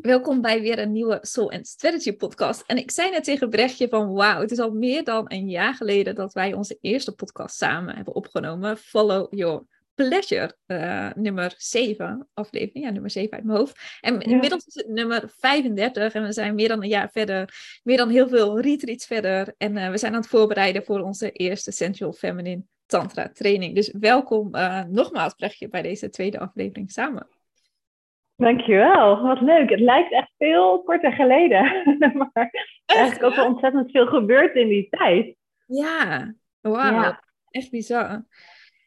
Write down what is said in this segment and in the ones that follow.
Welkom bij weer een nieuwe Soul and Strategy podcast. En ik zei net tegen Brechtje van wauw, het is al meer dan een jaar geleden dat wij onze eerste podcast samen hebben opgenomen. Follow Your Pleasure, uh, nummer 7 aflevering, ja nummer 7 uit mijn hoofd. En inmiddels is het nummer 35 en we zijn meer dan een jaar verder, meer dan heel veel retreats verder. En uh, we zijn aan het voorbereiden voor onze eerste Sensual Feminine Tantra training. Dus welkom uh, nogmaals Brechtje bij deze tweede aflevering samen. Dankjewel, wat leuk. Het lijkt echt veel korter geleden. maar echt, eigenlijk ook wel ontzettend veel gebeurd in die tijd. Ja, wauw. Ja. Echt bizar.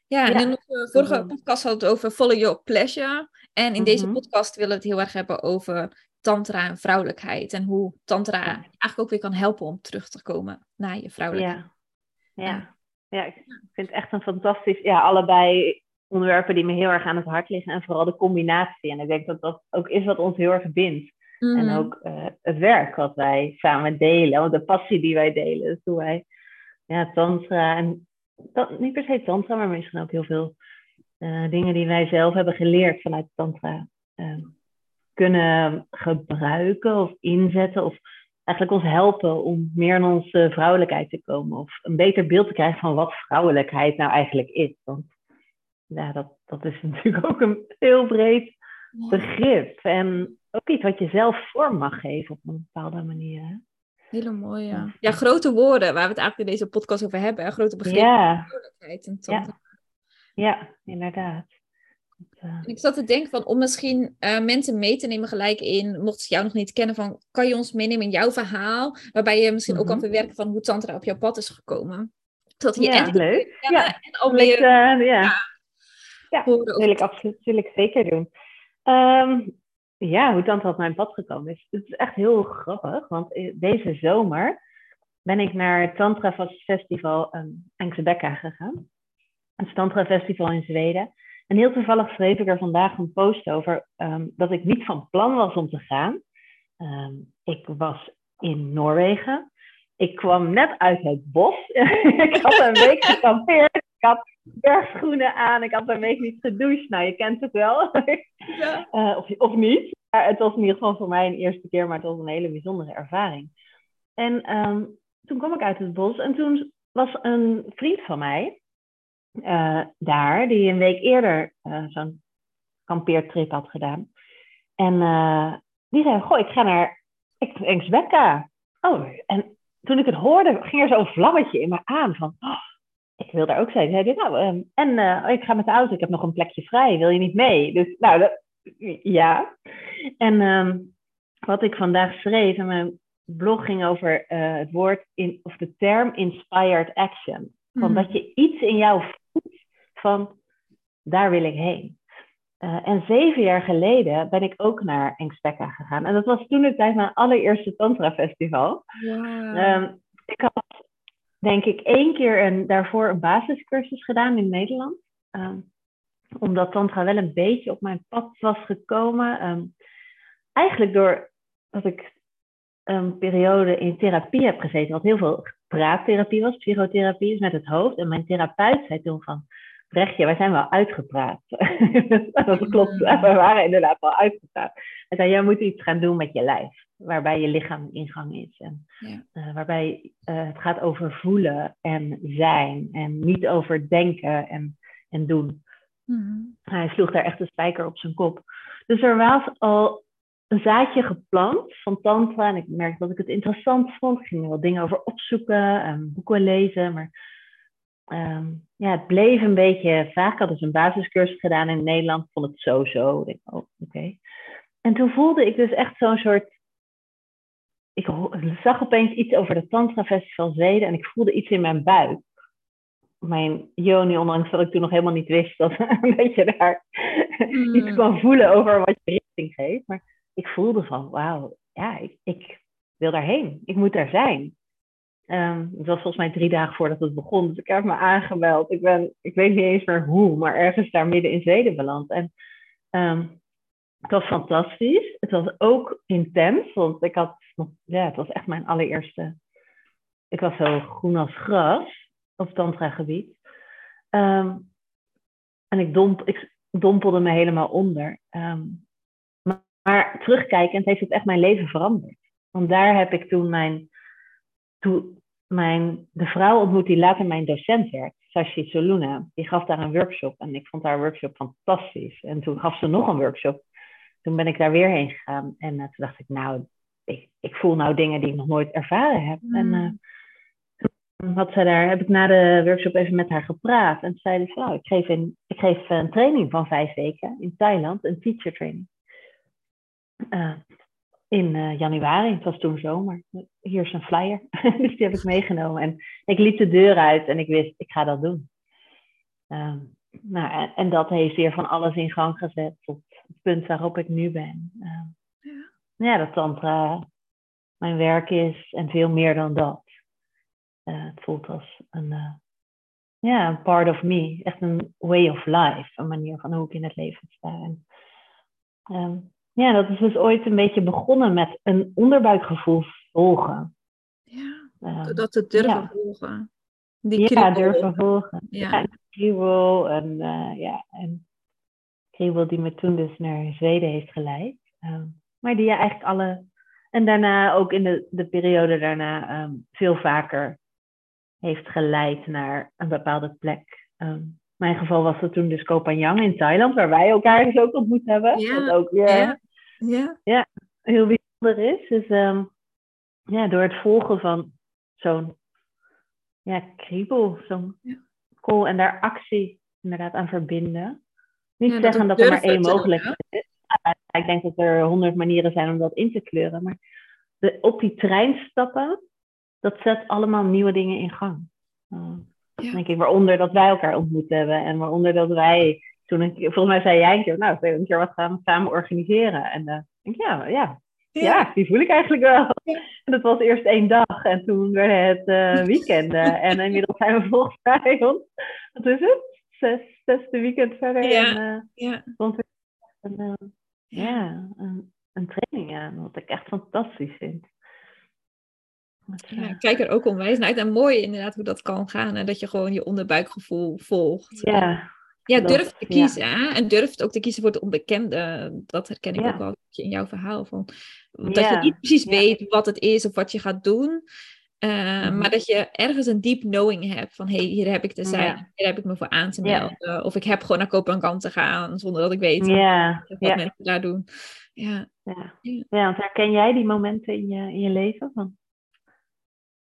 Ja, en in onze vorige podcast hadden we het over Follow Your Pleasure. En in deze mhm. podcast willen we het heel erg hebben over tantra en vrouwelijkheid. En hoe tantra eigenlijk ook weer kan helpen om terug te komen naar je vrouwelijkheid. Ja, ja. ja ik vind het echt een fantastisch... Ja, allebei onderwerpen die me heel erg aan het hart liggen. En vooral de combinatie. En ik denk dat dat ook is wat ons heel erg bindt. En mm. ook uh, het werk wat wij samen delen. De passie die wij delen. Dus hoe wij ja, tantra en dat, niet per se tantra, maar misschien ook heel veel uh, dingen die wij zelf hebben geleerd vanuit tantra uh, kunnen gebruiken of inzetten. Of eigenlijk ons helpen om meer in onze vrouwelijkheid te komen. Of een beter beeld te krijgen van wat vrouwelijkheid nou eigenlijk is. Want ja, dat, dat is natuurlijk ook een heel breed begrip. En ook iets wat je zelf vorm mag geven op een bepaalde manier. Hele mooie. Ja. ja, grote woorden waar we het eigenlijk in deze podcast over hebben. Grote begrippen. Ja. ja. ja, inderdaad. En ik zat te denken van om misschien uh, mensen mee te nemen gelijk in, mocht ze jou nog niet kennen, van kan je ons meenemen in jouw verhaal, waarbij je misschien ook kan mhm. verwerken van hoe Tantra op jouw pad is gekomen. Dat je ja, leuk. Ja, en al meer, uh, ja. Ja, dat wil ik absoluut wil ik zeker doen. Um, ja, hoe Tantra op mijn pad gekomen is. Het is echt heel grappig, want deze zomer ben ik naar het Tantra Festival um, Enkselbekka gegaan. Een Tantra Festival in Zweden. En heel toevallig schreef ik er vandaag een post over um, dat ik niet van plan was om te gaan. Um, ik was in Noorwegen. Ik kwam net uit het bos. ik had een week gekampeerd. Ik had bergschoenen aan. Ik had een week niet gedoucht. Nou, je kent het wel. Ja. Uh, of, of niet. Maar het was in ieder geval voor mij een eerste keer, maar het was een hele bijzondere ervaring. En um, toen kwam ik uit het bos en toen was een vriend van mij uh, daar, die een week eerder uh, zo'n kampeertrip had gedaan. En die zei, goh, ik ga naar Engsbekka. Oh, en toen ik het hoorde, ging er zo'n vlammetje in me aan van, oh, ik wil daar ook zijn. Zei nou, um, en uh, ik ga met de auto, ik heb nog een plekje vrij, wil je niet mee? Dus nou, dat, ja. En um, wat ik vandaag schreef en mijn blog ging over uh, het woord, in, of de term inspired action. Van dat je iets in jou voelt van, daar wil ik heen. Uh, en zeven jaar geleden ben ik ook naar Engspekka gegaan. En dat was toen het tijd mijn allereerste Tantra Festival. Wow. Um, ik had denk ik één keer een, daarvoor een basiscursus gedaan in Nederland. Um, omdat Tantra wel een beetje op mijn pad was gekomen. Um, eigenlijk doordat ik een periode in therapie heb gezeten, wat heel veel praattherapie was, psychotherapie is met het hoofd. En mijn therapeut zei toen van, Brechtje, wij zijn wel uitgepraat. dat klopt, we waren inderdaad wel uitgepraat. Hij zei, jij moet iets gaan doen met je lijf waarbij je lichaam ingang is. En, ja. uh, waarbij uh, het gaat over voelen en zijn en niet over denken en, en doen. Mm-hmm. Hij sloeg daar echt een spijker op zijn kop. Dus er was al een zaadje geplant van tantra en ik merkte dat ik het interessant vond. Ik ging wel dingen over opzoeken en boeken lezen, maar um, ja, het bleef een beetje vaak. Ik had dus een basiscursus gedaan in Nederland, vond het zo zo. Ik oh, oké. En toen voelde ik dus echt zo'n soort ik zag opeens iets over de Tantra Festival Zweden en ik voelde iets in mijn buik. Mijn Joni, ondanks dat ik toen nog helemaal niet wist dat, dat je daar mm. iets kan voelen over wat je richting geeft. Maar ik voelde van, wauw, ja, ik, ik, wil daarheen. Ik moet daar zijn. Um, het was volgens mij drie dagen voordat het begon. Dus ik heb me aangemeld. Ik, ben, ik weet niet eens meer hoe, maar ergens daar midden in Zweden beland. En um, het was fantastisch. Het was ook intens, want ik had, ja, het was echt mijn allereerste. Ik was zo groen als gras op tantra-gebied. Um, en ik, domp, ik dompelde me helemaal onder. Maar, maar terugkijkend heeft het echt mijn leven veranderd. Want daar heb ik toen mijn, toen mijn, de vrouw ontmoet die later mijn docent werd, Sashi Soluna. Die gaf daar een workshop en ik vond haar workshop fantastisch. En toen gaf ze nog een workshop. Toen ben ik daar weer heen gegaan en uh, toen dacht ik, nou, ik, ik, voel nou dingen die ik nog nooit ervaren heb. En uh, had zij daar, heb ik na de workshop even met haar gepraat. En zei ze, nou, ik geef, een, ik geef een training van vijf weken in Thailand, een teacher training. Uh, in uh, januari, het was toen zomer. Hier is een flyer, dus die heb ik meegenomen. En ik liep de deur uit en ik wist, ik ga dat doen. Uh, nou, en, en, dat heeft weer van alles in gang gezet tot het punt waarop ik nu ben. ja. ja, dat tantra mijn werk is en veel meer dan dat. Uh, het voelt als een, uh, ja, een part of me. Echt een way of life. Een manier van hoe ik in het leven sta. En, um, ja, dat is dus ooit een beetje begonnen met een onderbuikgevoel volgen. Ja, um, dat te durven ja. volgen. Die ja, durven volgen. Ja, ja kriebel en, uh, ja, en kriebel die me toen dus naar Zweden heeft geleid. Um, maar die je eigenlijk alle... En daarna ook in de, de periode daarna um, veel vaker heeft geleid naar een bepaalde plek. Um, mijn geval was het toen dus Koh Phangan in Thailand, waar wij elkaar dus ook ontmoet hebben. Ja, wat ook weer ja. Ja. ja heel bijzonder is. Dus um, ja, door het volgen van zo'n ja, kriebel, zo'n ja. call en daar actie inderdaad aan verbinden. Niet ja, zeggen dat, dat er maar één mogelijkheid is. ik denk dat er honderd manieren zijn om dat in te kleuren. Maar de, op die trein stappen, dat zet allemaal nieuwe dingen in gang. Uh, ja. denk ik, waaronder dat wij elkaar ontmoet hebben en waaronder dat wij, toen ik, volgens mij zei jij een keer, nou, een keer wat gaan we samen organiseren. En uh, denk ik, ja, ja, ja. ja, die voel ik eigenlijk wel. En dat was eerst één dag en toen werd het uh, weekenden. en inmiddels zijn we volgens mij, wat is het? Zes, zesde weekend verder. Ja, en, uh, ja. Een, ja, een, een training aan, wat ik echt fantastisch vind. Ja, ik kijk er ook onwijs naar uit. En mooi inderdaad hoe dat kan gaan. En dat je gewoon je onderbuikgevoel volgt. Ja. Ja, durf te kiezen. Ja. En durf ook te kiezen voor het onbekende. Dat herken ik ook wel in jouw verhaal. Van, dat je niet precies weet wat het is of wat je gaat doen. Uh, mm-hmm. Maar dat je ergens een deep knowing hebt van hé, hey, hier heb ik te zijn, hier heb ik me voor aan te melden. Of ik heb gewoon naar Kopenhagen te gaan zonder dat ik weet wat mensen daar doen. Ja. Ja. ja, want herken jij die momenten in je, in je leven? Van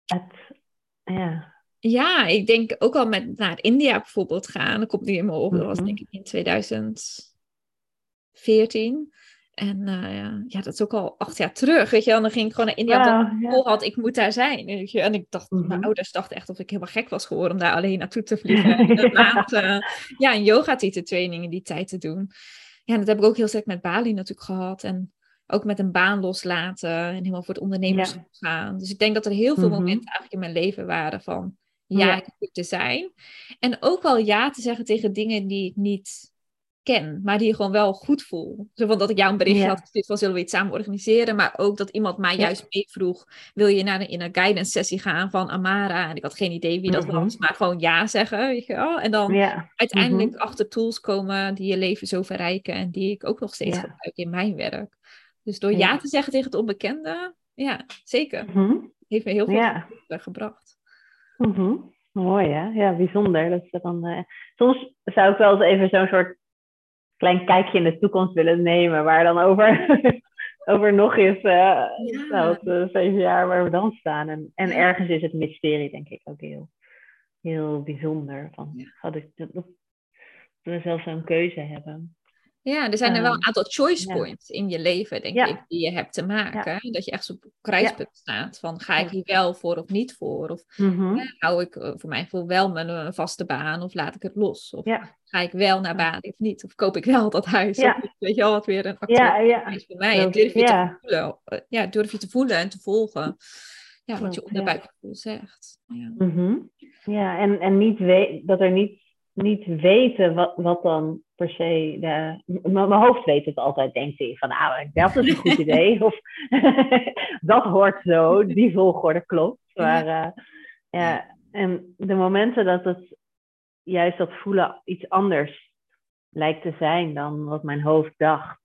het, ja. Ja, ik denk ook al met naar India bijvoorbeeld gaan. Dat komt nu in me op. Dat was mhm. denk ik in 2014. En uh, ja, dat is ook al acht jaar terug, weet je En dan ging ik gewoon naar India, ja, omdat ik ja. had, ik moet daar zijn. Weet je? En ik dacht, mm -hmm. mijn ouders dachten echt of ik helemaal gek was geworden om daar alleen naartoe te vliegen. en maand, uh, ja, een yoga teacher training in die tijd te doen. Ja, dat heb ik ook heel sterk met Bali natuurlijk gehad. En ook met een baan loslaten en helemaal voor het ondernemerschap ja. gaan. Dus ik denk dat er heel veel mm -hmm. momenten eigenlijk in mijn leven waren van ja, te zijn. En ook wel ja te zeggen tegen dingen die ik niet ken, maar die je gewoon wel goed voel. Zo van dat ik jou een bericht ja. had gestuurd van zullen we iets samen organiseren, maar ook dat iemand mij juist meevroeg, wil je naar een, in een guidance sessie gaan van Amara? En ik had geen idee wie dat mm -hmm. was, maar gewoon ja zeggen, weet je wel. En dan uiteindelijk mm -hmm. achter tools komen die je leven zo verrijken en die ik ook nog steeds gebruik in mijn werk. Dus door ja. te zeggen tegen het onbekende, ja, zeker. Mm -hmm. Heeft me heel veel gebracht. Mm -hmm. Mooi hè? Ja, bijzonder. Dat ze dan, uh... Soms zou ik wel eens even zo'n soort klein kijkje in de toekomst willen nemen, waar dan over, over nog eens uh, ja. nou, zeven jaar waar we dan staan. En, en ergens is het mysterie denk ik ook heel, heel bijzonder. Van, ja. had ik, dat, dat we zelf zo'n keuze hebben. Ja, er zijn er wel een aantal choice points in je leven, denk ja. ik, die je hebt te maken. Dat je echt op kruispunt staat van ga ik hier wel voor of niet voor? Of mm-hmm. hou ik eh, voor mij voor wel mijn uh, vaste baan of laat ik het los? Of ga ik wel naar baan of niet? Of koop ik wel dat huis? Of, weet je wel, wat weer een acteur is voor mij. En durf je te voelen, eh, ja, durf je te voelen en te volgen. Ja, wat je onderbuikgevoel zegt. Ja, mm-hmm. ja en, en niet we- dat er niet niet weten wat, wat dan per se. De, mijn hoofd weet het altijd, denkt hij van nou, dat is een goed idee. Of dat hoort zo, die volgorde klopt. Maar uh, ja, en de momenten dat het juist dat voelen iets anders lijkt te zijn dan wat mijn hoofd dacht.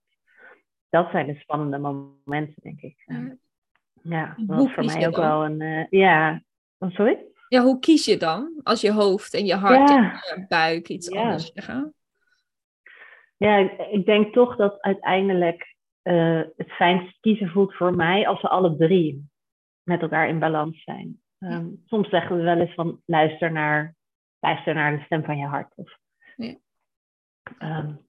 dat zijn de spannende momenten, denk ik. Ja, dat was voor mij ook wel een. Uh, ja, oh, sorry? Ja, hoe kies je dan als je hoofd en je hart en je buik iets anders zeggen? Ja, ik denk toch dat uiteindelijk uh, het fijnst kiezen voelt voor mij als we alle drie met elkaar in balans zijn. Ehm, soms zeggen we wel eens van luister naar, luister naar de stem van je hart. Of, um,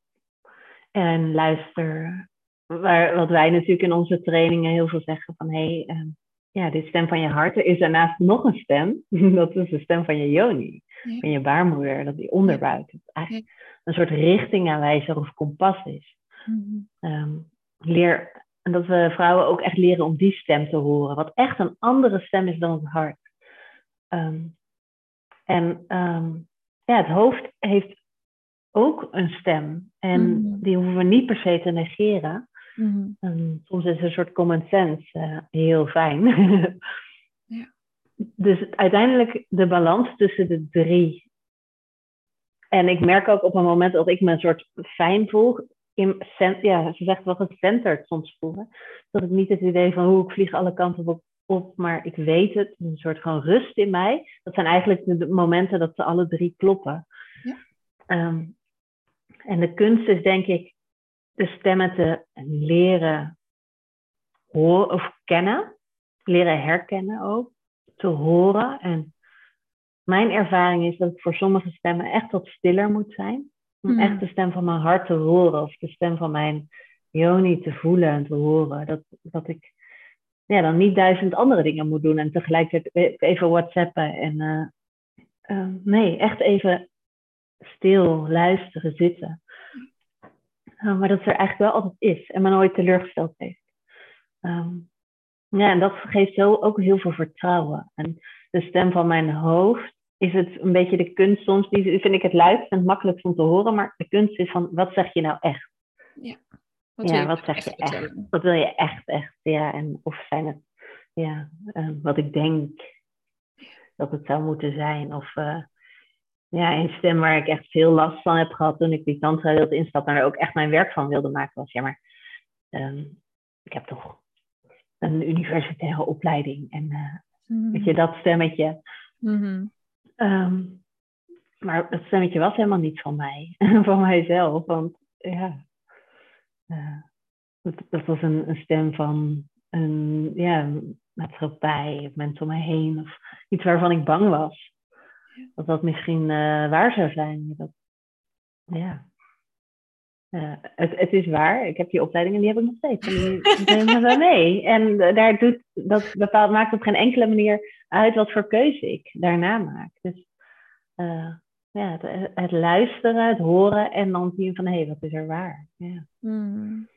en luister, waar, wat wij natuurlijk in onze trainingen heel veel zeggen van hé, hey, um, ja, de stem van je hart. Er is daarnaast nog een stem, dat is de stem van je yoni, van je baarmoeder, dat die onderbuik. Dat eigenlijk een soort richtingaanwijzer of kompas is. Mm leer, en dat we vrouwen ook echt leren om die stem te horen, wat echt een andere stem is dan het hart. Ehm, en um, ja, het hoofd heeft ook een stem. En mm-hmm. die hoeven we niet per se te negeren. Mm-hmm. soms is een soort common sense uh, heel fijn. ja. Dus uiteindelijk de balans tussen de drie. En ik merk ook op een moment dat ik me een soort fijn voel. In, ja, ze zegt wel gecenterd soms voelen. Dat ik niet het idee van hoe ik vlieg alle kanten op op, maar ik weet het, een soort van rust in mij. Dat zijn eigenlijk de, momenten dat ze alle drie kloppen. Ja. Ehm, en de kunst is denk ik de stemmen te leren horen of kennen, leren herkennen ook, te horen. En mijn ervaring is dat ik voor sommige stemmen echt wat stiller moet zijn. Om hmm. echt de stem van mijn hart te horen of de stem van mijn joni te voelen en te horen. Dat, dat ik ja, dan niet duizend andere dingen moet doen en tegelijkertijd even whatsappen. En uh, nee, echt even stil luisteren, zitten. Uh, maar dat er eigenlijk wel altijd is en me nooit teleurgesteld heeft. Um, ja, en dat geeft zo ook heel veel vertrouwen. En de stem van mijn hoofd is het een beetje de kunst soms, die vind ik het luidst en het makkelijkst om te horen, maar de kunst is van, wat zeg je nou echt? Ja. Wat ja, wat zeg je echt? Wat wil je echt, echt? Ja, en of zijn het ja, uh, wat ik denk dat het zou moeten zijn? Of uh, ja, een stem waar ik echt veel last van heb gehad toen ik die tantra wilde instappen en er ook echt mijn werk van wilde maken was. Ja, maar um, ik heb toch een universitaire opleiding en uh, mm. weet je, dat stemmetje. Mm-hmm. Um, maar het stemmetje was helemaal niet van mij, van mijzelf. Want ja, dat, dat, was een, een, stem van een ja, maatschappij of mensen om mij heen. Of iets waarvan ik bang was. Dat dat misschien uh, waar zou zijn. Dat, ja. Uh, het, het, is waar. Ik heb die opleidingen, die heb ik nog steeds. En die nemen we mee. En daar doet, dat bepaalt, maakt op geen enkele manier uit wat voor keuze ik daarna maak. Dus uh, ja, het, het, luisteren, het horen en dan zien van hé, hey, wat is er waar? Ja, hmm.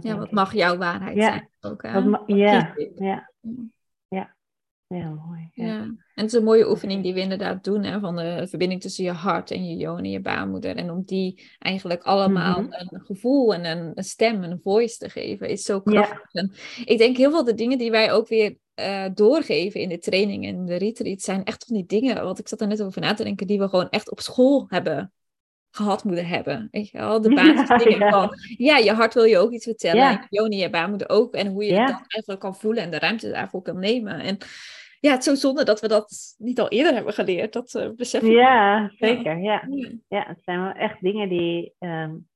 ja wat mag jouw waarheid zijn ook? Hè? Wat ja, ja, ja. Ja, mooi. Ja. ja. En het is een mooie oefening die we inderdaad doen, hè, van de verbinding tussen je hart en je joon en je baarmoeder. En om die eigenlijk allemaal mhm. een gevoel en een, een, stem, een voice te geven, is zo krachtig. Ja. En ik denk heel veel de dingen die wij ook weer uh, doorgeven in de training en de retreat zijn echt van die dingen, wat ik zat er net over na te denken, die we gewoon echt op school hebben gehad moeten hebben. Weet je wel? De basisdingen ja, ja. van, ja, je hart wil je ook iets vertellen. Ja. En Joni, je baarmoeder ook. En hoe je dan eigenlijk kan voelen en de ruimte daarvoor kan nemen. En ja, het is zo zonde dat we dat niet al eerder hebben geleerd. Dat uh, beseffen Ja, zeker. Ja. Ja. het zijn wel echt dingen die, um,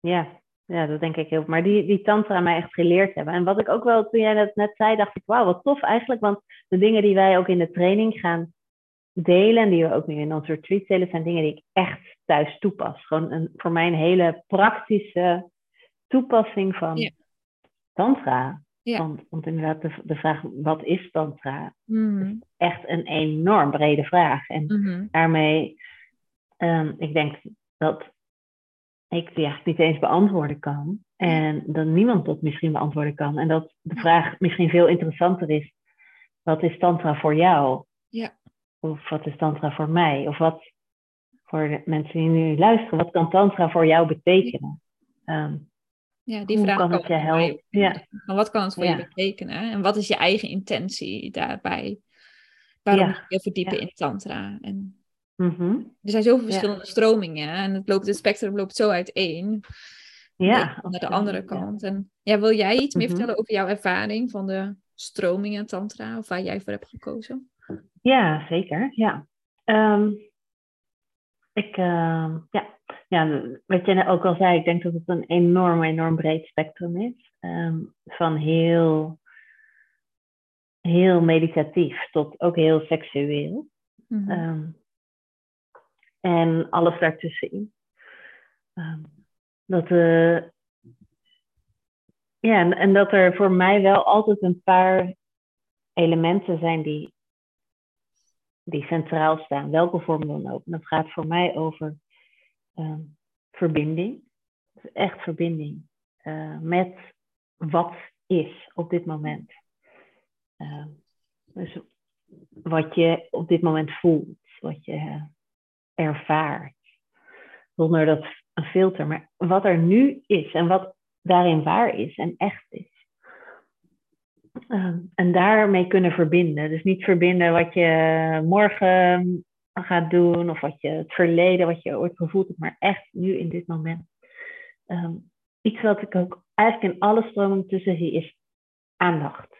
ja, ja, dat denk ik heel. Maar die, die tantra mij echt geleerd hebben. En wat ik ook wel, toen jij dat net zei, dacht ik, wauw, wat tof eigenlijk. Want de dingen die wij ook in de training gaan delen, en die we ook nu in onze retreat delen, zijn dingen die ik echt thuis toepas. Gewoon een, voor mij een hele praktische toepassing van ja. tantra. Ja. Want, want, inderdaad, de, de vraag, wat is tantra? Mm. Is echt een enorm brede vraag. En mm-hmm. daarmee, um, ik denk dat ik die eigenlijk niet eens beantwoorden kan. En dat niemand dat misschien beantwoorden kan. En dat de vraag misschien veel interessanter is: wat is Tantra voor jou? Ja. Of wat is Tantra voor mij? Of wat voor de mensen die nu luisteren, wat kan Tantra voor jou betekenen? Um, ja, die vraag kan het je helpen. Ja. Maar wat kan het voor je betekenen? En wat is je eigen intentie daarbij? Waarom je verdiepen in Tantra? En Mhm. Er zijn zoveel verschillende stromingen en het, loopt, het spectrum loopt zo uiteen. ja, naar de andere kant. En ja, wil jij iets meer mhm. vertellen over jouw ervaring van de stromingen tantra of waar jij voor hebt gekozen? Ja, zeker. Ja. Ehm, ik, uh, ja. Ja, wat jij ook al zei, ik denk dat het een enorm, enorm breed spectrum is. Ehm, van heel, heel meditatief tot ook heel seksueel. Mm en alles daartussenin. dat, uh, ja, en, en dat er voor mij wel altijd een paar elementen zijn die die centraal staan, welke vorm dan ook. En dat gaat voor mij over uh, verbinding. Echt verbinding uh, met wat is op dit moment. Uh, dus wat je op dit moment voelt, wat je ervaart. Zonder dat een filter, maar wat er nu is en wat daarin waar is en echt is. Ehm, en daarmee kunnen verbinden. Dus niet verbinden wat je morgen gaat doen of wat je het verleden, wat je ooit gevoeld hebt, maar echt nu in dit moment. Ehm, iets wat ik ook eigenlijk in alle stromingen tussen zie is aandacht.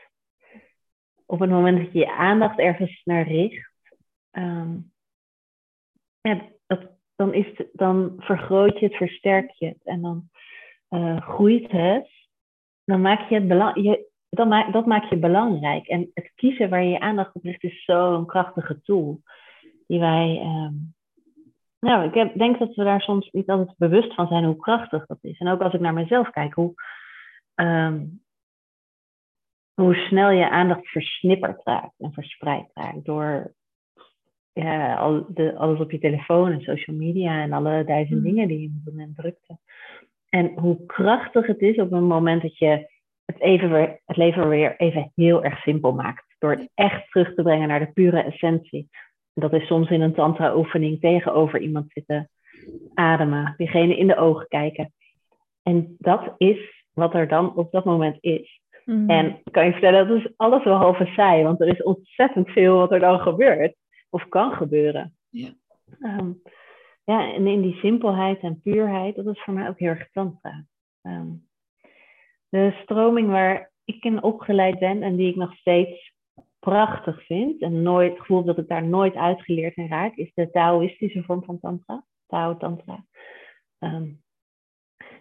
Op het moment dat je je aandacht ergens naar richt, dat, dan, is dan vergroot je het, versterk je het en dan uh, groeit het. Dan maak je het belang, dat, je belangrijk. En het kiezen waar je je aandacht op richt is zo'n krachtige tool. Die wij. Um, nou, ik heb, denk dat we daar soms niet altijd bewust van zijn hoe krachtig dat is. En ook als ik naar mezelf kijk, hoe, um, hoe snel je aandacht versnipperd raakt en verspreid raakt door ja, al de, alles op je telefoon en social media en alle duizend mm. dingen die je op het moment drukte. En hoe krachtig het is op een moment dat je het, even weer, het leven weer even heel erg simpel maakt. Door het echt terug te brengen naar de pure essentie. Dat is soms in een tantra-oefening tegenover iemand zitten ademen, diegene in de ogen kijken. En dat is wat er dan op dat moment is. Mm. En kan je vertellen, dat is alles wel halve saai, want er is ontzettend veel wat er dan gebeurt, of kan gebeuren. Ja. Ehm, ja, en in die simpelheid en puurheid, dat is voor mij ook heel erg tantra. Um, de stroming waar ik in opgeleid ben en die ik nog steeds prachtig vind en nooit het gevoel dat ik daar nooit uitgeleerd in raak, is de Taoïstische vorm van Tantra, Tao Tantra. Um,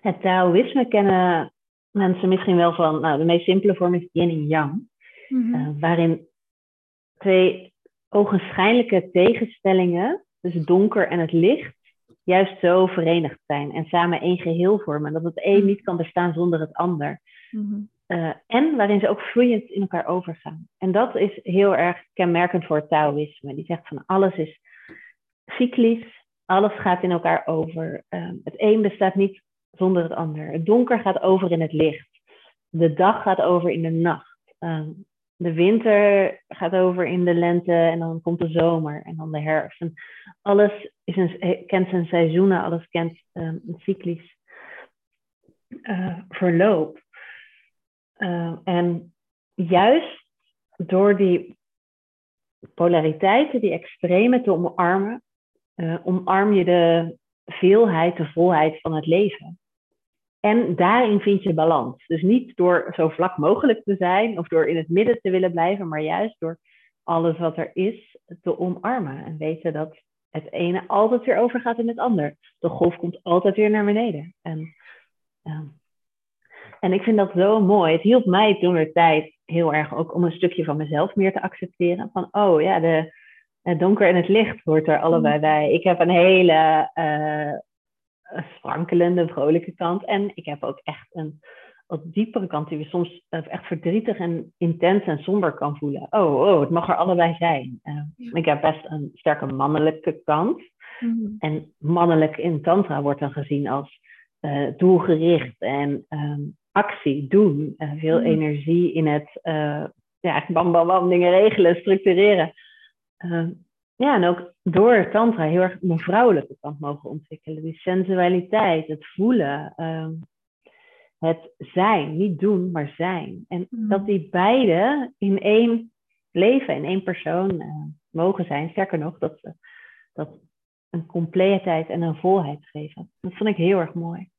het Taoïsme kennen mensen misschien wel van, nou, de meest simpele vorm is Yin en Yang, mm -hmm. waarin twee ogenschijnlijke tegenstellingen, dus het donker en het licht, juist zo verenigd zijn en samen één geheel vormen. Dat het een mm. niet kan bestaan zonder het ander. Mm-hmm. Eh, en waarin ze ook vloeiend in elkaar overgaan. En dat is heel erg kenmerkend voor het Taoïsme. Die zegt van alles is cyclisch, alles gaat in elkaar over. Uh, het een bestaat niet zonder het ander. Het donker gaat over in het licht. De dag gaat over in de nacht. Uh, de winter gaat over in de lente en dan komt de zomer en dan de herfst. En alles is een, kent zijn seizoenen, alles kent um, een cyclisch uh, verloop. Uh, en juist door die polariteiten, die extreme te omarmen, uh, omarm je de veelheid, de volheid van het leven. En daarin vind je balans. Dus niet door zo vlak mogelijk te zijn of door in het midden te willen blijven, maar juist door alles wat er is te omarmen. En weten dat het ene altijd weer overgaat in het ander. De golf komt altijd weer naar beneden. En, en ik vind dat zo mooi. Het hielp mij toen de tijd heel erg ook om een stukje van mezelf meer te accepteren. Van, oh ja, de, het donker en het licht hoort er allebei mm. bij. Ik heb een hele uh, sprankelende, vrolijke kant. En ik heb ook echt een wat diepere kant die we soms eh, echt verdrietig en intens en somber kan voelen. Oh, oh het mag er allebei zijn. Uh, Ik heb best een sterke mannelijke kant. Mhm. En mannelijk in tantra wordt dan gezien als uh, doelgericht en um, actie, doen. veel mhm. energie in het ja, bam, bam, bam, dingen regelen, structureren. Ehm, ja, en ook door tantra heel erg mijn vrouwelijke kant mogen ontwikkelen. Die sensualiteit, het voelen, ehm, het zijn. Niet doen, maar zijn. En mm. dat die beide in één leven, in één persoon uh, mogen zijn. Sterker nog, dat ze dat een compleetheid en een volheid geven. Dat vond ik heel erg mooi.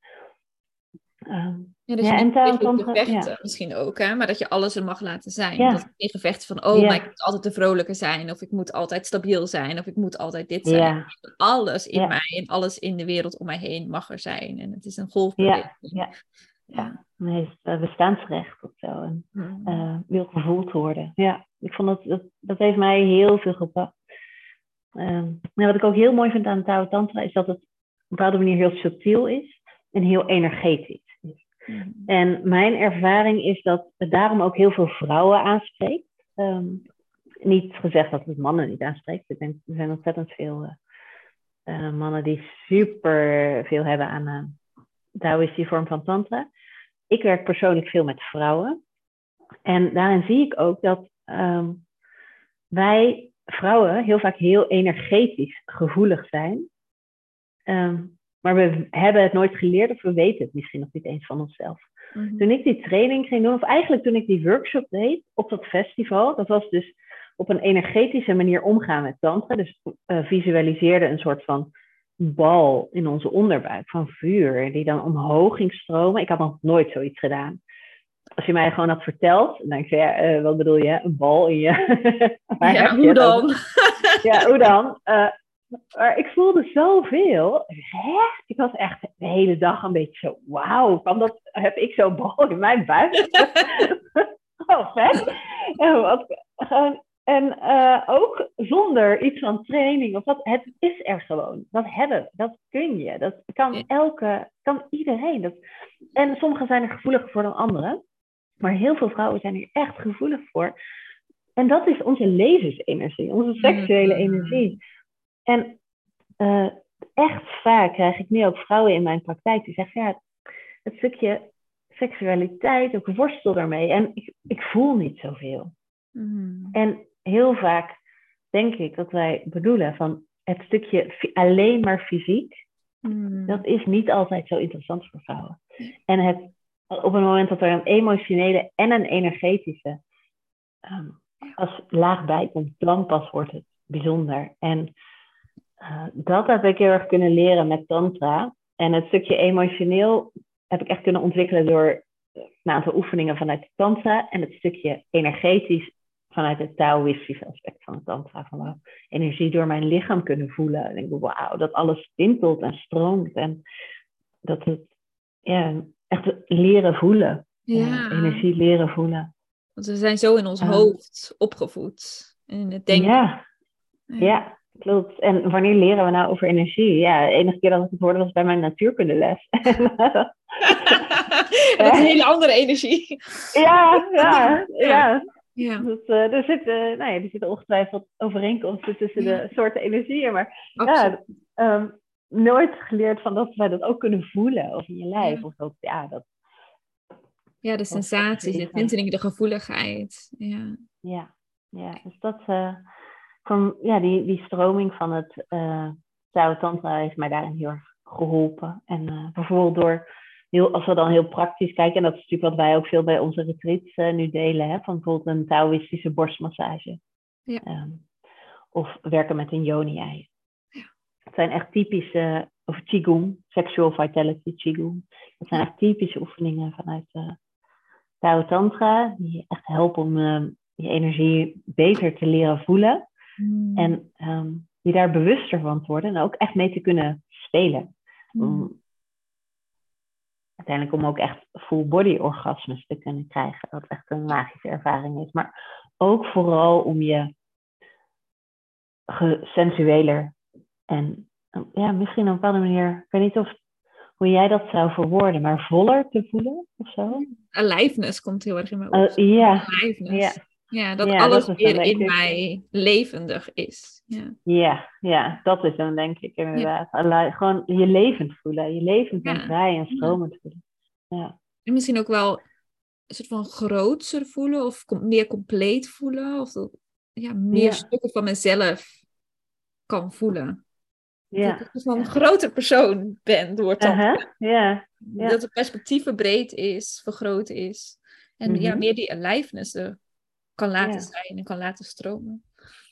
Um, ja, dus ja, en gevechten ja. misschien ook, hè? maar dat je alles er mag laten zijn. Ja. Dat geen gevechten van, oh, maar ik moet altijd de vrolijke zijn, of ik moet altijd stabiel zijn, of ik moet altijd dit zijn. Alles in mij en alles in de wereld om mij heen mag er zijn. En het is een golfbeweging. Ja, ja. Nee, het bestaansrecht of zo. En, uh, wil gevoeld worden. Ja, ik vond dat, dat, dat heeft mij heel veel gebracht. Uh, wat ik ook heel mooi vind aan Tao Tantra is dat het op een bepaalde manier heel subtiel is en heel energetisch. Mm. En mijn ervaring is dat het daarom ook heel veel vrouwen aanspreekt. Um, niet gezegd dat het mannen niet aanspreekt. Er zijn ontzettend veel uh, mannen die super veel hebben aan uh, Taoïstische vorm van tantra. Ik werk persoonlijk veel met vrouwen. En daarin zie ik ook dat um, wij vrouwen heel vaak heel energetisch gevoelig zijn. Um, maar we hebben het nooit geleerd of we weten het misschien nog niet eens van onszelf. Mhm. Toen ik die training ging doen, of eigenlijk toen ik die workshop deed op dat festival, dat was dus op een energetische manier omgaan met tantra. Dus uh, visualiseerde een soort van bal in onze onderbuik van vuur, die dan omhoog ging stromen. Ik had nog nooit zoiets gedaan. Als je mij gewoon had verteld, dan denk ik, ja, uh, wat bedoel je, een bal in je... ja, hoe dan? ja, hoe dan? Uh, maar ik voelde zoveel. Hè? Ik was echt de hele dag een beetje zo, wauw, kan dat, heb ik zo'n bal in mijn buik? oh, vet. En, wat, en uh, ook zonder iets van training, of wat, het is er gewoon. Dat hebben, dat kun je. Dat kan elke, kan iedereen. Dat, en sommigen zijn er gevoeliger voor dan anderen. Maar heel veel vrouwen zijn hier echt gevoelig voor. En dat is onze levensenergie, onze seksuele mm. energie. En uh, echt vaak krijg ik nu ook vrouwen in mijn praktijk die zeggen, ja, het stukje seksualiteit, ik worstel daarmee en ik, ik voel niet zoveel. Mm. En heel vaak denk ik dat wij bedoelen van het stukje alleen maar fysiek, mm. dat is niet altijd zo interessant voor vrouwen. En het, op het moment dat er een emotionele en een energetische um, als laag bij komt, dan pas wordt het bijzonder. En uh, dat heb ik heel erg kunnen leren met Tantra. En het stukje emotioneel heb ik echt kunnen ontwikkelen door een aantal oefeningen vanuit de Tantra. En het stukje energetisch vanuit het Taoïstische aspect van het Tantra. Van energie door mijn lichaam kunnen voelen. En ik denk, wauw, dat alles tintelt en stroomt. En dat het ja, echt leren voelen. Ja. energie leren voelen. Want we zijn zo in ons hoofd opgevoed. In het denken. ja. ja. Klopt. En wanneer leren we nou over energie? Ja, de enige keer dat ik het hoorde was bij mijn natuurkundeles. dat is een hele andere energie. Ja, ja, ja. ja. Dus, uh, er, zitten, nou ja, er zitten ongetwijfeld overeenkomsten tussen de soorten energieën. Maar ja, um, nooit geleerd van dat wij dat ook kunnen voelen of in je lijf. Of dat, ja, dat, ja, de sensaties, de tinteling, de gevoeligheid. Ja, ja, ja dus dat... Uh, van, ja, die, die stroming van het uh, Tantra heeft mij daarin heel erg geholpen. En uh, bijvoorbeeld door, heel, als we dan heel praktisch kijken, en dat is natuurlijk wat wij ook veel bij onze retreats uh, nu delen, hè, van bijvoorbeeld een Taoïstische borstmassage. Ja. Um, of werken met een yoni-ei. Ja. Het zijn echt typische, of qigong, sexual vitality qigong. Dat zijn echt typische oefeningen vanuit uh, Tao Tantra, die echt helpen om je energie beter te leren voelen. Hmm. En um, die daar bewuster van te worden en ook echt mee te kunnen spelen. Hmm. uiteindelijk om ook echt full body orgasmes te kunnen krijgen. Dat echt een magische ervaring is. Maar ook vooral om je sensueler en ja, misschien op een bepaalde manier, ik weet niet of hoe jij dat zou verwoorden, maar voller te voelen of zo. Aliveness komt heel erg in mijn op. Uh, ja, dat alles weer in mij levendig is. Ja. ja, ja, dat is dan denk ik inderdaad. Ja. Gewoon je levend voelen. Je levend en vrij en stromend voelen. Ja. En misschien ook wel een soort van grootser voelen of meer compleet voelen. Of dat, ja, meer stukken van mezelf kan voelen. Ja. Dat ik een groter persoon ben door het uh -huh. ja. Dat het perspectief breed is, vergroot is. En ja, mhm. meer die aliveness kan laten zijn en kan laten stromen.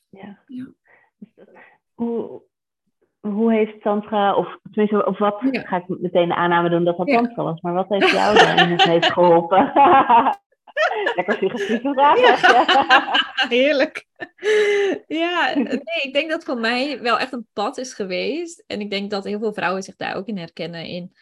Ja. ja. Hoe, hoe heeft Tantra, of tenminste, of wat ga ik meteen de aanname doen dat dat. Tantra was, maar wat heeft jou daarin heeft geholpen? Lekker suggestieve vraag. Ja. Heerlijk. Ja, nee, ik denk dat voor mij wel echt een pad is geweest. En ik denk dat heel veel vrouwen zich daar ook in herkennen. In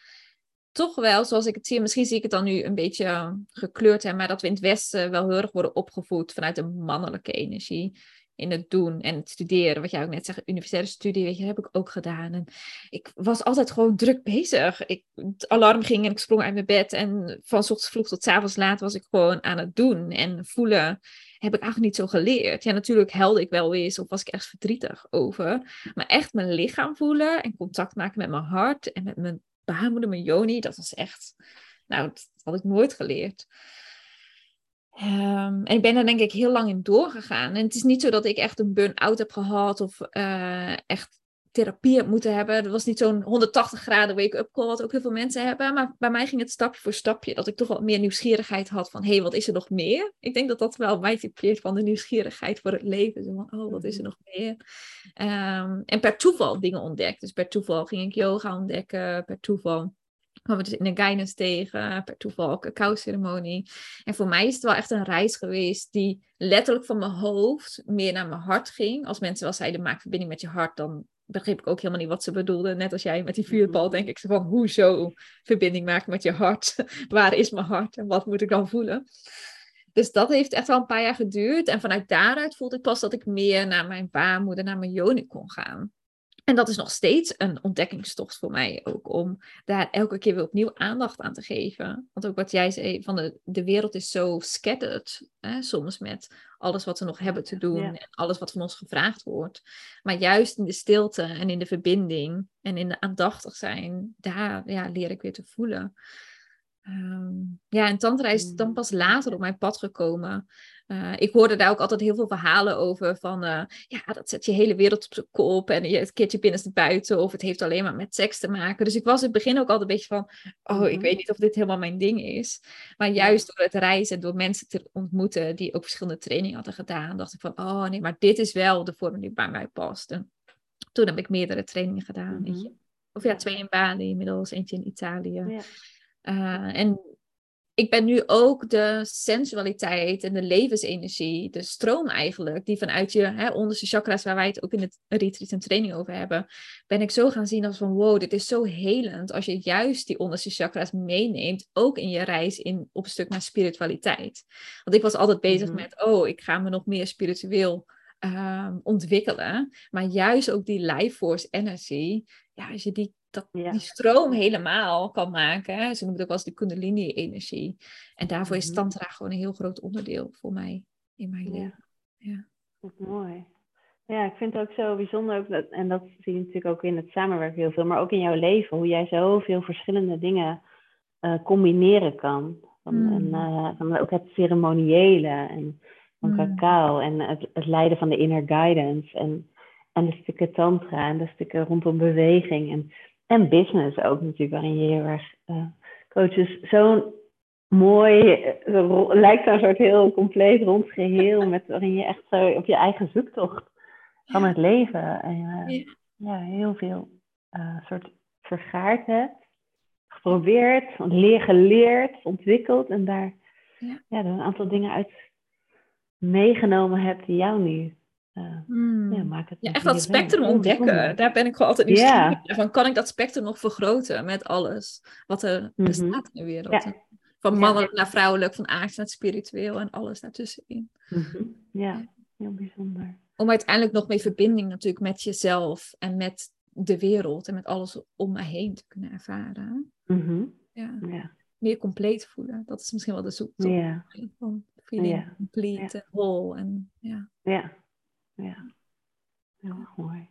toch wel, zoals ik het zie, misschien zie ik het dan nu een beetje gekleurd, hè, maar dat we in het Westen wel heel erg worden opgevoed vanuit een mannelijke energie in het doen en het studeren. Wat jij ook net zegt, universitaire studie, je, heb ik ook gedaan. En ik was altijd gewoon druk bezig. Ik, het alarm ging en ik sprong uit mijn bed. En van ochtends vroeg tot avonds laat was ik gewoon aan het doen. En voelen heb ik eigenlijk niet zo geleerd. Ja, natuurlijk helde ik wel eens of was ik echt verdrietig over. Maar echt mijn lichaam voelen en contact maken met mijn hart en met mijn baarmoeder, mijn joni, dat was echt... Nou, dat had ik nooit geleerd. Um, en ik ben er denk ik heel lang in doorgegaan. En het is niet zo dat ik echt een burn-out heb gehad of uh, echt therapie heb moeten hebben. Dat was niet zo'n 180 graden wake-up call, wat ook heel veel mensen hebben. Maar bij mij ging het stapje voor stapje. Dat ik toch wat meer nieuwsgierigheid had van, hé, hey, wat is er nog meer? Ik denk dat dat wel mij typeert van de nieuwsgierigheid voor het leven. Zo van, oh, wat is er nog meer? Um, en per toeval dingen ontdekt. Dus per toeval ging ik yoga ontdekken, per toeval kwam we dus in de guidance tegen, per toeval cacao-ceremonie. En voor mij is het wel echt een reis geweest die letterlijk van mijn hoofd meer naar mijn hart ging. Als mensen wel zeiden, maak verbinding met je hart, dan begreep ik ook helemaal niet wat ze bedoelden. Net als jij met die vuurbal, mhm. denk ik van, hoezo verbinding maken met je hart? Waar is mijn hart en wat moet ik dan voelen? Dus dat heeft echt wel een paar jaar geduurd. En vanuit daaruit voelde ik pas dat ik meer naar mijn baarmoeder, naar mijn joni kon gaan. En dat is nog steeds een ontdekkingstocht voor mij ook, om daar elke keer weer opnieuw aandacht aan te geven. Want ook wat jij zei, van de, de wereld is zo scattered, hè, soms met alles wat we nog hebben te doen en alles wat van ons gevraagd wordt. Maar juist in de stilte en in de verbinding en in de aandachtig zijn, daar ja, leer ik weer te voelen. Ehm, ja, en tantra is dan mm. pas later op mijn pad gekomen. Uh, ik hoorde daar ook altijd heel veel verhalen over van, uh, ja, dat zet je hele wereld op zijn kop en je, het keertje binnenste buiten of het heeft alleen maar met seks te maken. Dus ik was in het begin ook altijd een beetje van, oh, ik mhm. weet niet of dit helemaal mijn ding is. Maar juist door het reizen, door mensen te ontmoeten die ook verschillende trainingen hadden gedaan, dacht ik van, oh nee, maar dit is wel de vorm die bij mij past. En toen heb ik meerdere trainingen gedaan. Mm Of ja, twee in Bali inmiddels, eentje in Italië. Ja. Uh, en ik ben nu ook de sensualiteit en de levensenergie, de stroom eigenlijk, die vanuit je hè, onderste chakras, waar wij het ook in het retreat en training over hebben, ben ik zo gaan zien als van wow, dit is zo helend als je juist die onderste chakras meeneemt, ook in je reis in, op een stuk naar spiritualiteit. Want ik was altijd bezig mhm. met, oh, ik ga me nog meer spiritueel um, ontwikkelen, maar juist ook die life force energie, ja, als je die dat die stroom helemaal kan maken. Hè? Ze noemen het ook wel eens de kundalini-energie. En daarvoor is mhm. tantra gewoon een heel groot onderdeel voor mij in mijn leven. Ja. Wat mooi. Ja, ik vind het ook zo bijzonder, ook dat, en dat zie je natuurlijk ook in het samenwerken heel veel, maar ook in jouw leven, hoe jij zoveel verschillende dingen uh, combineren kan. Van, mm. en, uh, ook het ceremoniële en van mm. cacao en het, het leiden van de inner guidance en, en de stukken tantra en de stukken rondom beweging. En en business ook natuurlijk, waarin je heel erg uh, coaches. Zo'n mooi, uh, lijkt een soort heel compleet rond geheel, met, waarin je echt zo op je eigen zoektocht van het leven en, uh, ja. heel veel soort vergaard hebt, geprobeerd, leer, geleerd, ontwikkeld en daar ja. ja een aantal dingen uit meegenomen hebt die jou nu uh, hmm. ja, maak het ja, echt dat spectrum ontdekken. Daar ben ik gewoon altijd nieuwsgierig yeah. van. Kan ik dat spectrum nog vergroten met alles wat er mhm. bestaat in de wereld? Van mannelijk naar vrouwelijk, van aards naar spiritueel en alles daartussenin. Mm Ja, heel bijzonder. Om uiteindelijk nog meer verbinding natuurlijk met jezelf en met de wereld en met alles om me heen te kunnen ervaren. Mm ja. Meer compleet voelen. Dat is misschien wel de zoektocht. Van feeling complete en whole. En, ja. ja. Ja, heel mooi.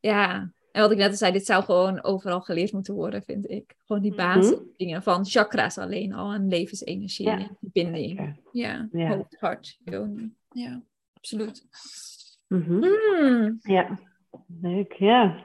Ja, en wat ik net al zei, dit zou gewoon overal geleerd moeten worden, vind ik. Gewoon die mhm. basisdingen van chakra's alleen al en levensenergie en verbinding. Ja, ja. hoofd, hart, Ja, absoluut. Mhm. Mm Ja, leuk, ja.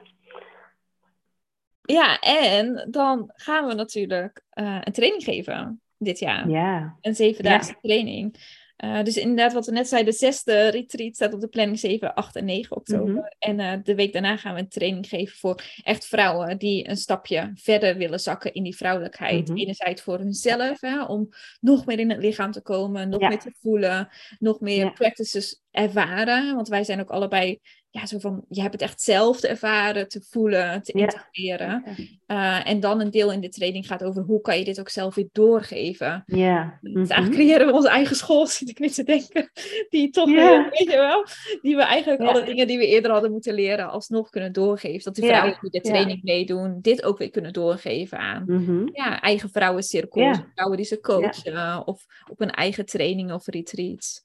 Ja, en dan gaan we natuurlijk uh, een training geven dit jaar. Ja. Een zevendaagse training. Uh, dus inderdaad, wat we net zeiden, de zesde retreat staat op de planning 7, 8 en 9 oktober. Mhm. En uh, de week daarna gaan we een training geven voor echt vrouwen die een stapje verder willen zakken in die vrouwelijkheid. Mm -hmm. Enerzijds voor hunzelf, hè, om nog meer in het lichaam te komen, nog meer te voelen, nog meer ja. practices ervaren. Want wij zijn ook allebei ja, zo van, je hebt het echt zelf te ervaren, te voelen, te integreren. Uh, en dan een deel in de training gaat over hoe kan je dit ook zelf weer doorgeven. Ja. Dus eigenlijk mhm. creëren we onze eigen school, zit ik niet te denken. Die toch, weer, weet je wel, die we eigenlijk alle dingen die we eerder hadden moeten leren, alsnog kunnen doorgeven. Dat de vrouwen die de training meedoen, dit ook weer kunnen doorgeven aan mhm. ja, eigen vrouwencirkels, vrouwen die ze coachen, of op een eigen training of retreats.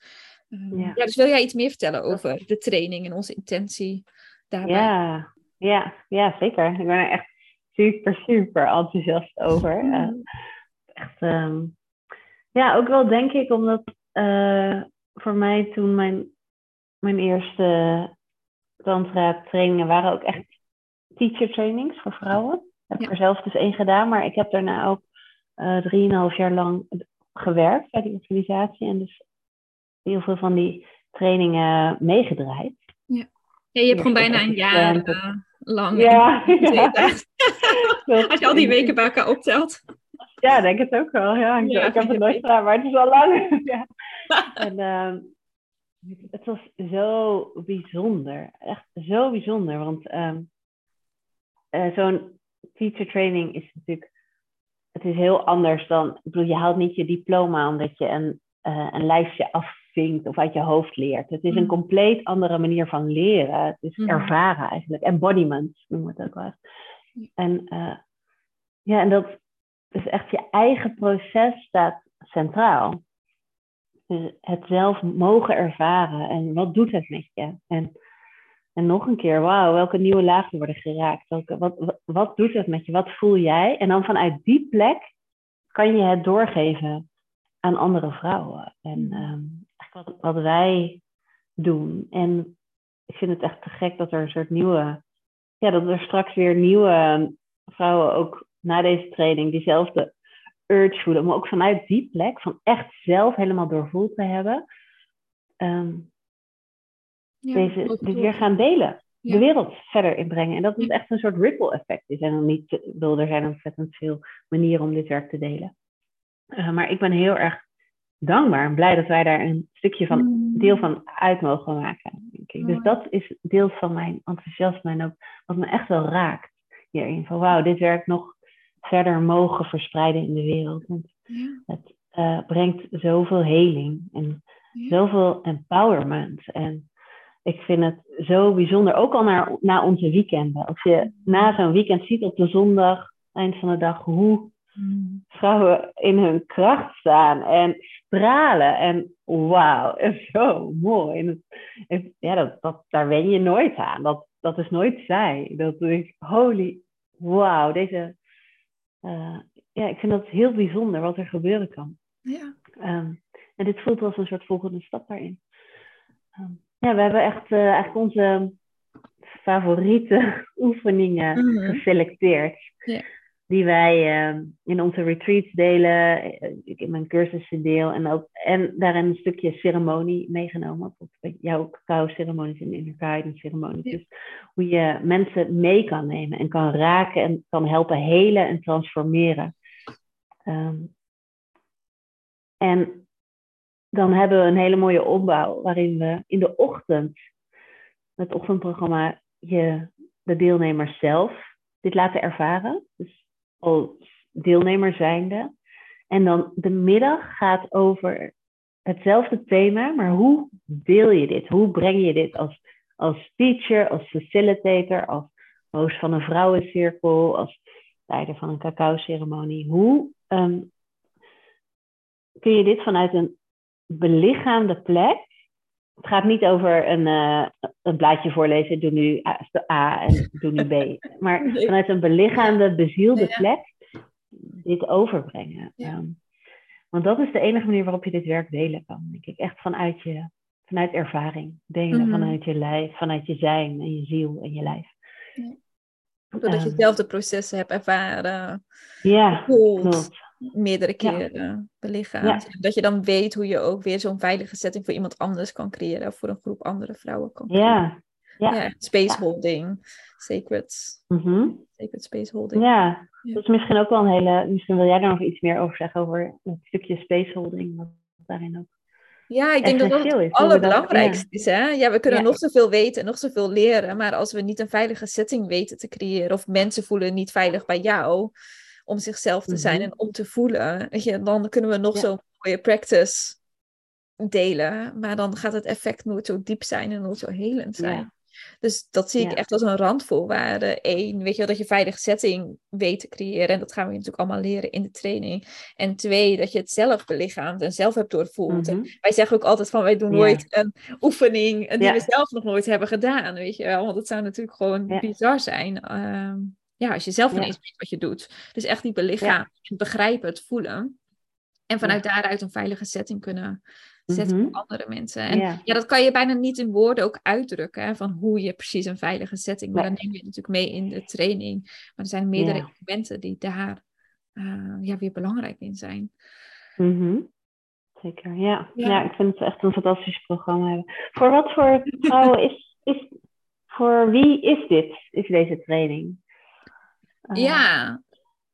Ehm, ja. dus wil jij iets meer vertellen over de training en onze intentie daarbij? Ja, ja, ja zeker. Ik ben er echt super, super enthousiast over. Uh, echt, ehm, ja, ook wel denk ik omdat uh, voor mij toen mijn, mijn eerste tantra trainingen waren ook echt teacher trainings voor vrouwen. Ik heb ja. er zelf dus één gedaan, maar ik heb daarna ook uh, drieënhalf jaar lang gewerkt bij die organisatie. En dus heel veel van die trainingen meegedraaid. Ja, ja je hebt gewoon bijna een jaar uh, lang. Ja, ja. Als je al die weken bij elkaar optelt. Ja, denk het ook wel. Ja, ik, ik heb het nooit gedaan, maar het is al lang. ja. En uh, het was zo bijzonder. Echt zo bijzonder. Want um, uh, zo'n teacher training is natuurlijk... Het is heel anders dan... Ik bedoel, je haalt niet je diploma omdat je een, uh, een lijstje af of uit je hoofd leert. Het is een mm. compleet andere manier van leren. Het is mm. ervaren eigenlijk. Embodiment noemen we het ook wel. En, uh, ja, en dat is echt je eigen proces staat centraal. Dus het zelf mogen ervaren en wat doet het met je? En, en nog een keer, wauw, welke nieuwe lagen worden geraakt? Welke, wat, wat, wat doet het met je? Wat voel jij? En dan vanuit die plek kan je het doorgeven aan andere vrouwen. En um, wat, wat wij doen. En ik vind het echt te gek dat er een soort nieuwe, ja, dat er straks weer nieuwe vrouwen ook na deze training diezelfde urge voelen, maar ook vanuit die plek van echt zelf helemaal doorvoeld te hebben, um, ja, deze dit weer gaan delen. De wereld verder inbrengen. En dat het echt een soort ripple effect is. En dan niet, er zijn ontzettend veel manieren om dit werk te delen. Uh, maar ik ben heel erg dankbaar en blij dat wij daar een stukje van, mm. deel van uit mogen maken. Denk ik. Dus dat is deel van mijn enthousiasme en ook wat me echt wel raakt hierin. Van wauw, dit werk nog verder mogen verspreiden in de wereld. Want het uh, brengt zoveel heling en zoveel empowerment. En ik vind het zo bijzonder, ook al naar, na onze weekenden. Als je na zo'n weekend ziet op de zondag, eind van de dag, hoe vrouwen in hun kracht staan en stralen. En wauw, is zo mooi. En ja, dat, dat, daar wen je nooit aan. Dat, dat is nooit zij. Dat ik, holy, wauw, deze... Uh, ja, ik vind dat heel bijzonder wat er gebeuren kan. Ja. Um, en dit voelt als een soort volgende stap daarin. Um, ja, we hebben echt uh, eigenlijk onze favoriete oefeningen mm -hmm. geselecteerd. Ja die wij uh, in onze retreats delen, eh, ik in mijn cursussen deel en ook en daarin een stukje ceremonie meegenomen. Jouw cacao ceremonies en inner guidance ceremonies. Dus hoe je mensen mee kan nemen en kan raken en kan helpen helen en transformeren. Um, en dan hebben we een hele mooie opbouw waarin we in de ochtend, het ochtendprogramma, je de deelnemers zelf dit laten ervaren. Dus als deelnemer zijnde. En dan de middag gaat over hetzelfde thema, maar hoe deel je dit? Hoe breng je dit als, als teacher, als facilitator, als host van een vrouwencirkel, als leider van een cacao-ceremonie? Hoe um, kun je dit vanuit een belichaamde plek? Het gaat niet over een, uh, een blaadje voorlezen, doe nu A, A en doe nu B. Maar vanuit een belichaamde, bezielde plek dit overbrengen. Um, want dat is de enige manier waarop je dit werk delen kan, denk ik. Echt vanuit je, vanuit ervaring. Delen mm vanuit je lijf, vanuit je zijn en je ziel en je lijf. Ja. Doordat je hetzelfde ehm. processen hebt ervaren. Ja, klopt. Meerdere keren belichaamd. Dat je dan weet hoe je ook weer zo'n veilige setting voor iemand anders kan creëren. Of voor een groep andere vrouwen kan creëren. Ja. Ja. space holding. Sacred. Sacred space holding. Ja. dat is misschien ook wel een hele... Misschien wil jij daar nog iets meer over zeggen over het stukje space holding. Wat daarin ook ja, ik denk dat dat het allerbelangrijkste is. Hè? Ja, we kunnen nog zoveel weten en nog zoveel leren. Maar als we niet een veilige setting weten te creëren... of mensen voelen niet veilig bij jou om zichzelf te zijn mhm. en om te voelen. Weet je, dan kunnen we nog ja. zo'n mooie practice delen, maar dan gaat het effect nooit zo diep zijn en nooit zo helend zijn. Dus dat zie ik echt als een randvoorwaarde. Eén, weet je wel, dat je veilige setting weet te creëren. En dat gaan we natuurlijk allemaal leren in de training. En twee, dat je het zelf belichaamt en zelf hebt doorvoeld. Mhm. Wij zeggen ook altijd van, wij doen nooit een oefening die we zelf nog nooit hebben gedaan, weet je wel. Want het zou natuurlijk gewoon bizar zijn. Ehm, ja, als je zelf niet eens weet wat je doet. Dus echt die belichaam, begrijpen, het voelen. En vanuit daaruit een veilige setting kunnen zetten voor mhm. andere mensen. En ja. dat kan je bijna niet in woorden ook uitdrukken, hè, van hoe je precies een veilige setting. Maar dan neem je het natuurlijk mee in de training. Maar er zijn meerdere elementen die daar uh, ja, weer belangrijk in zijn. Mhm. Zeker, ja. ja. ik vind het echt een fantastisch programma. Voor wat voor vrouwen is, is, voor wie is dit, is deze training? Ja,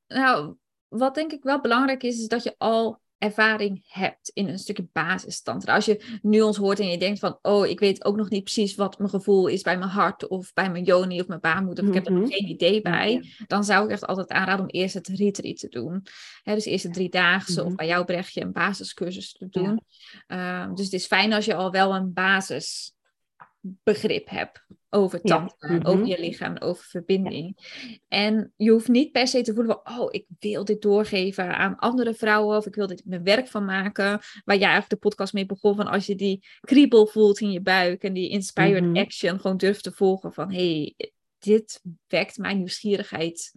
nou, wat denk ik wel belangrijk is, is dat je al ervaring hebt in een stukje basisstand. Als je nu ons hoort en je denkt van, oh, ik weet ook nog niet precies wat mijn gevoel is bij mijn hart of bij mijn joni of mijn baarmoeder, of ik heb er nog mhm. geen idee bij, dan zou ik echt altijd aanraden om eerst het retreat te doen. dus eerst een driedaagse of mhm. bij jou Brechtje een basiscursus te doen. Ehm, dus het is fijn als je al wel een basis begrip heb over tanden, over mhm. je lichaam, over verbinding. En je hoeft niet per se te voelen van, oh, ik wil dit doorgeven aan andere vrouwen of ik wil dit mijn werk van maken. Waar jij eigenlijk de podcast mee begon van als je die kriebel voelt in je buik en die inspired mhm. action gewoon durft te volgen van, hey, dit wekt mijn nieuwsgierigheid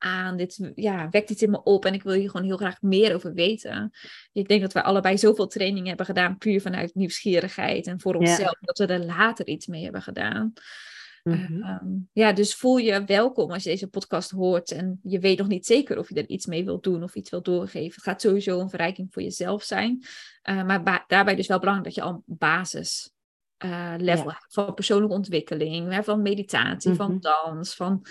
aan. Dit ja, wekt iets in me op en ik wil hier gewoon heel graag meer over weten. Ik denk dat we allebei zoveel trainingen hebben gedaan, puur vanuit nieuwsgierigheid en voor onszelf, dat we er later iets mee hebben gedaan. Mhm. Ehm, ja, dus voel je welkom als je deze podcast hoort en je weet nog niet zeker of je er iets mee wilt doen of iets wilt doorgeven. Het gaat sowieso een verrijking voor jezelf zijn. Uh, maar daarbij dus wel belangrijk dat je al basis uh, level hebt van persoonlijke ontwikkeling, hè, van meditatie, van mhm. dans, van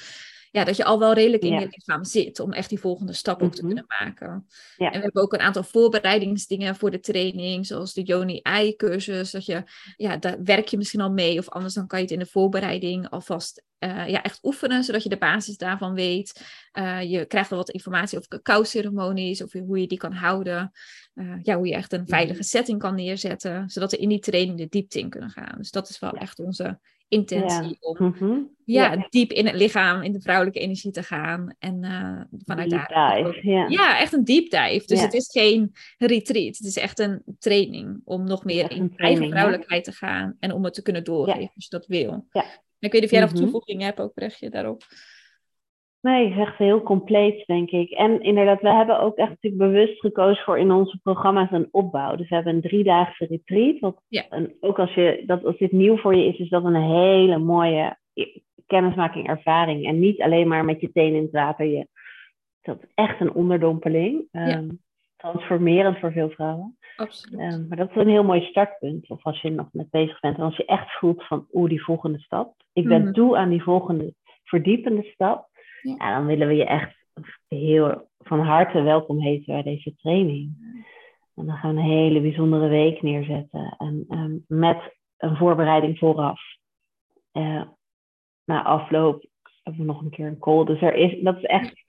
ja, dat je al wel redelijk in je lichaam zit om echt die volgende stap ook te mhm. kunnen maken. Ja. En we hebben ook een aantal voorbereidingsdingen voor de training, zoals de Joni-ei-cursus. Dat je, ja, daar werk je misschien al mee, of anders dan kan je het in de voorbereiding alvast uh, ja, echt oefenen, zodat je de basis daarvan weet. Uh, je krijgt wel wat informatie over cacao-ceremonies, of hoe je die kan houden. Uh, ja, hoe je echt een veilige setting kan neerzetten, zodat we in die training de diepte in kunnen gaan. Dus dat is wel echt onze intentie om mhm. ja, diep in het lichaam, in de vrouwelijke energie te gaan. En uh, vanuit daar. ja. ja. echt een deep dive. Dus het is geen retreat. Het is echt een training om nog meer in eigen vrouwelijkheid te gaan en om het te kunnen doorgeven als je dat wil. Ja. Ik weet niet of jij nog mhm. toevoegingen hebt, ook je daarop. Nee, echt heel compleet, denk ik. En inderdaad, we hebben ook echt natuurlijk bewust gekozen voor in onze programma's een opbouw. Dus we hebben een driedaagse retreat. Wat, ja. ook als, je, dat, als dit nieuw voor je is, is dat een hele mooie kennismaking, ervaring. En niet alleen maar met je tenen in het water. Je, dat is echt een onderdompeling. Ehm, transformerend voor veel vrouwen. Absoluut. Um, maar dat is een heel mooi startpunt. Of als je nog met bezig bent. En als je echt voelt van, oeh, die volgende stap. Ik ben mhm. toe aan die volgende verdiepende stap ja. dan willen we je echt heel van harte welkom heten bij deze training. En dan gaan we een hele bijzondere week neerzetten. En ehm, met een voorbereiding vooraf. Uh, na afloop hebben we nog een keer een call. Dus er is, dat is echt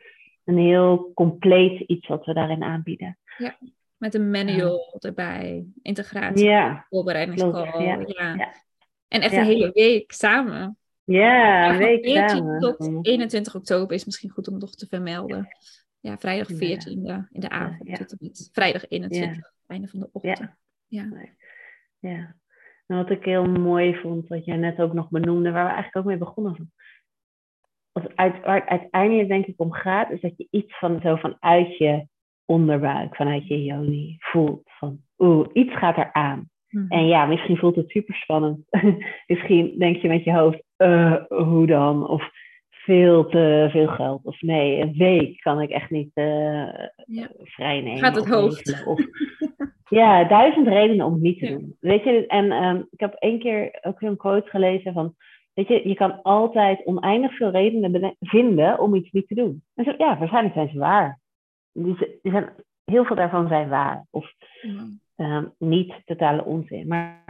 een heel compleet iets wat we daarin aanbieden. Ja, met een manual erbij, integratie, ja, voorbereidingscall. Ja, ja. En echt een hele week samen. Ja, een week samen. tot 21 oktober is misschien goed om nog te vermelden. Ja, vrijdag 14 ja. in de avond ja, tot en met vrijdag 21, einde van de ochtend. Ja. ja. En wat ik heel mooi vond, wat jij net ook nog benoemde, waar we eigenlijk ook mee begonnen. Wat uit, waar het uiteindelijk denk ik om gaat, is dat je iets van zo vanuit je onderbuik, vanuit je joni voelt. Van oeh, iets gaat eraan. Mhm. En ja, misschien voelt het super spannend. misschien denk je met je hoofd, uh, hoe dan? Of veel te veel geld. Of nee, een week kan ik echt niet uh, ja. vrij nemen. Gaat het hoofd. Of, ja, duizend redenen om het niet te doen. Weet je, en um, ik heb één keer ook een quote gelezen van... Weet je, je kan altijd oneindig veel redenen vinden om iets niet te doen. En zo, ja, waarschijnlijk zijn ze waar. Die, die zijn, heel veel daarvan zijn waar. Of um, niet totale onzin. Maar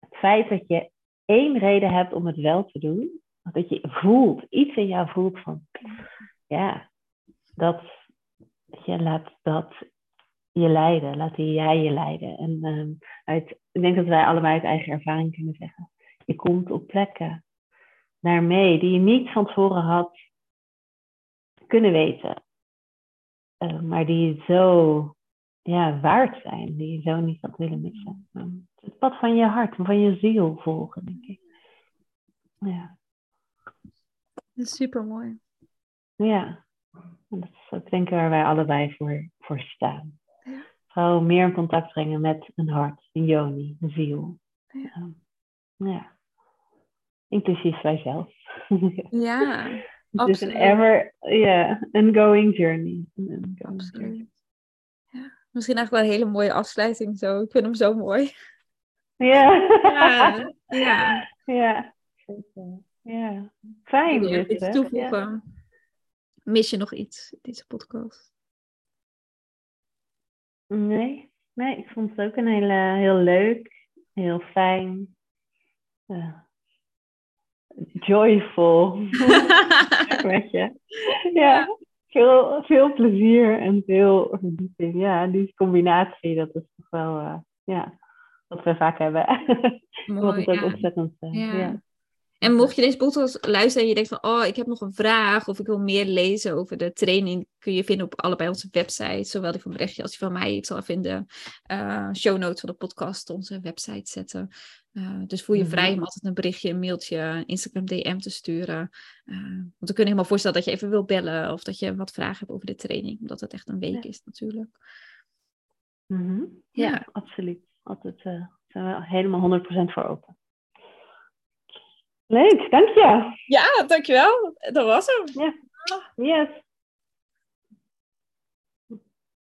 het feit dat je één reden hebt om het wel te doen, dat je voelt, iets in jou voelt van, ja, dat je laat dat je leiden, laat jij je leiden. En um, uit, ik denk dat wij allebei uit eigen ervaring kunnen zeggen. Je komt op plekken naar mee die je niet van tevoren had kunnen weten. Uh, maar die zo ja, waard zijn, die je zo niet had willen missen. Het pad van je hart, van je ziel volgen, denk ik. Ja. Super mooi. Ja, dat is ook denk ik waar wij allebei voor, voor staan. Ja. Gewoon meer in contact brengen met een hart, een yoni, een ziel. Ja. ja. Inclusief wij zelf. Ja, is een ever, ja, ongoing journey. Absoluut. Ja. Misschien eigenlijk wel een hele mooie afsluiting zo. Ik vind hem zo mooi. Ja. Ja. Ja. ja. Ja, fijn. Wil je iets toevoegen? Mis je nog iets, deze podcast? Nee, nee, ik vond het ook een hele, heel leuk, heel fijn, uh, joyful met je. Ja, veel, veel plezier en veel verdieping. Ja, die combinatie, dat is toch wel, uh, ja, wat we vaak hebben. Mooi, wat het ook ja. ontzettend uh, ja. ja. En mocht je deze podcast luisteren en je denkt van, oh, ik heb nog een vraag of ik wil meer lezen over de training, kun je vinden op allebei onze websites, zowel die van Brechtje als die van mij. Ik zal even in de uh, show notes van de podcast onze website zetten. Uh, dus voel je vrij mhm. om altijd een berichtje, een mailtje, Instagram DM te sturen. Uh, want we kunnen helemaal voorstellen dat je even wil bellen of dat je wat vragen hebt over de training, omdat het echt een week is natuurlijk. Mm -hmm. ja. ja. absoluut. Altijd zijn we helemaal 100% voor open. Leuk, dank je. Ja, dankjewel. Dat was hem. Ja. Yes.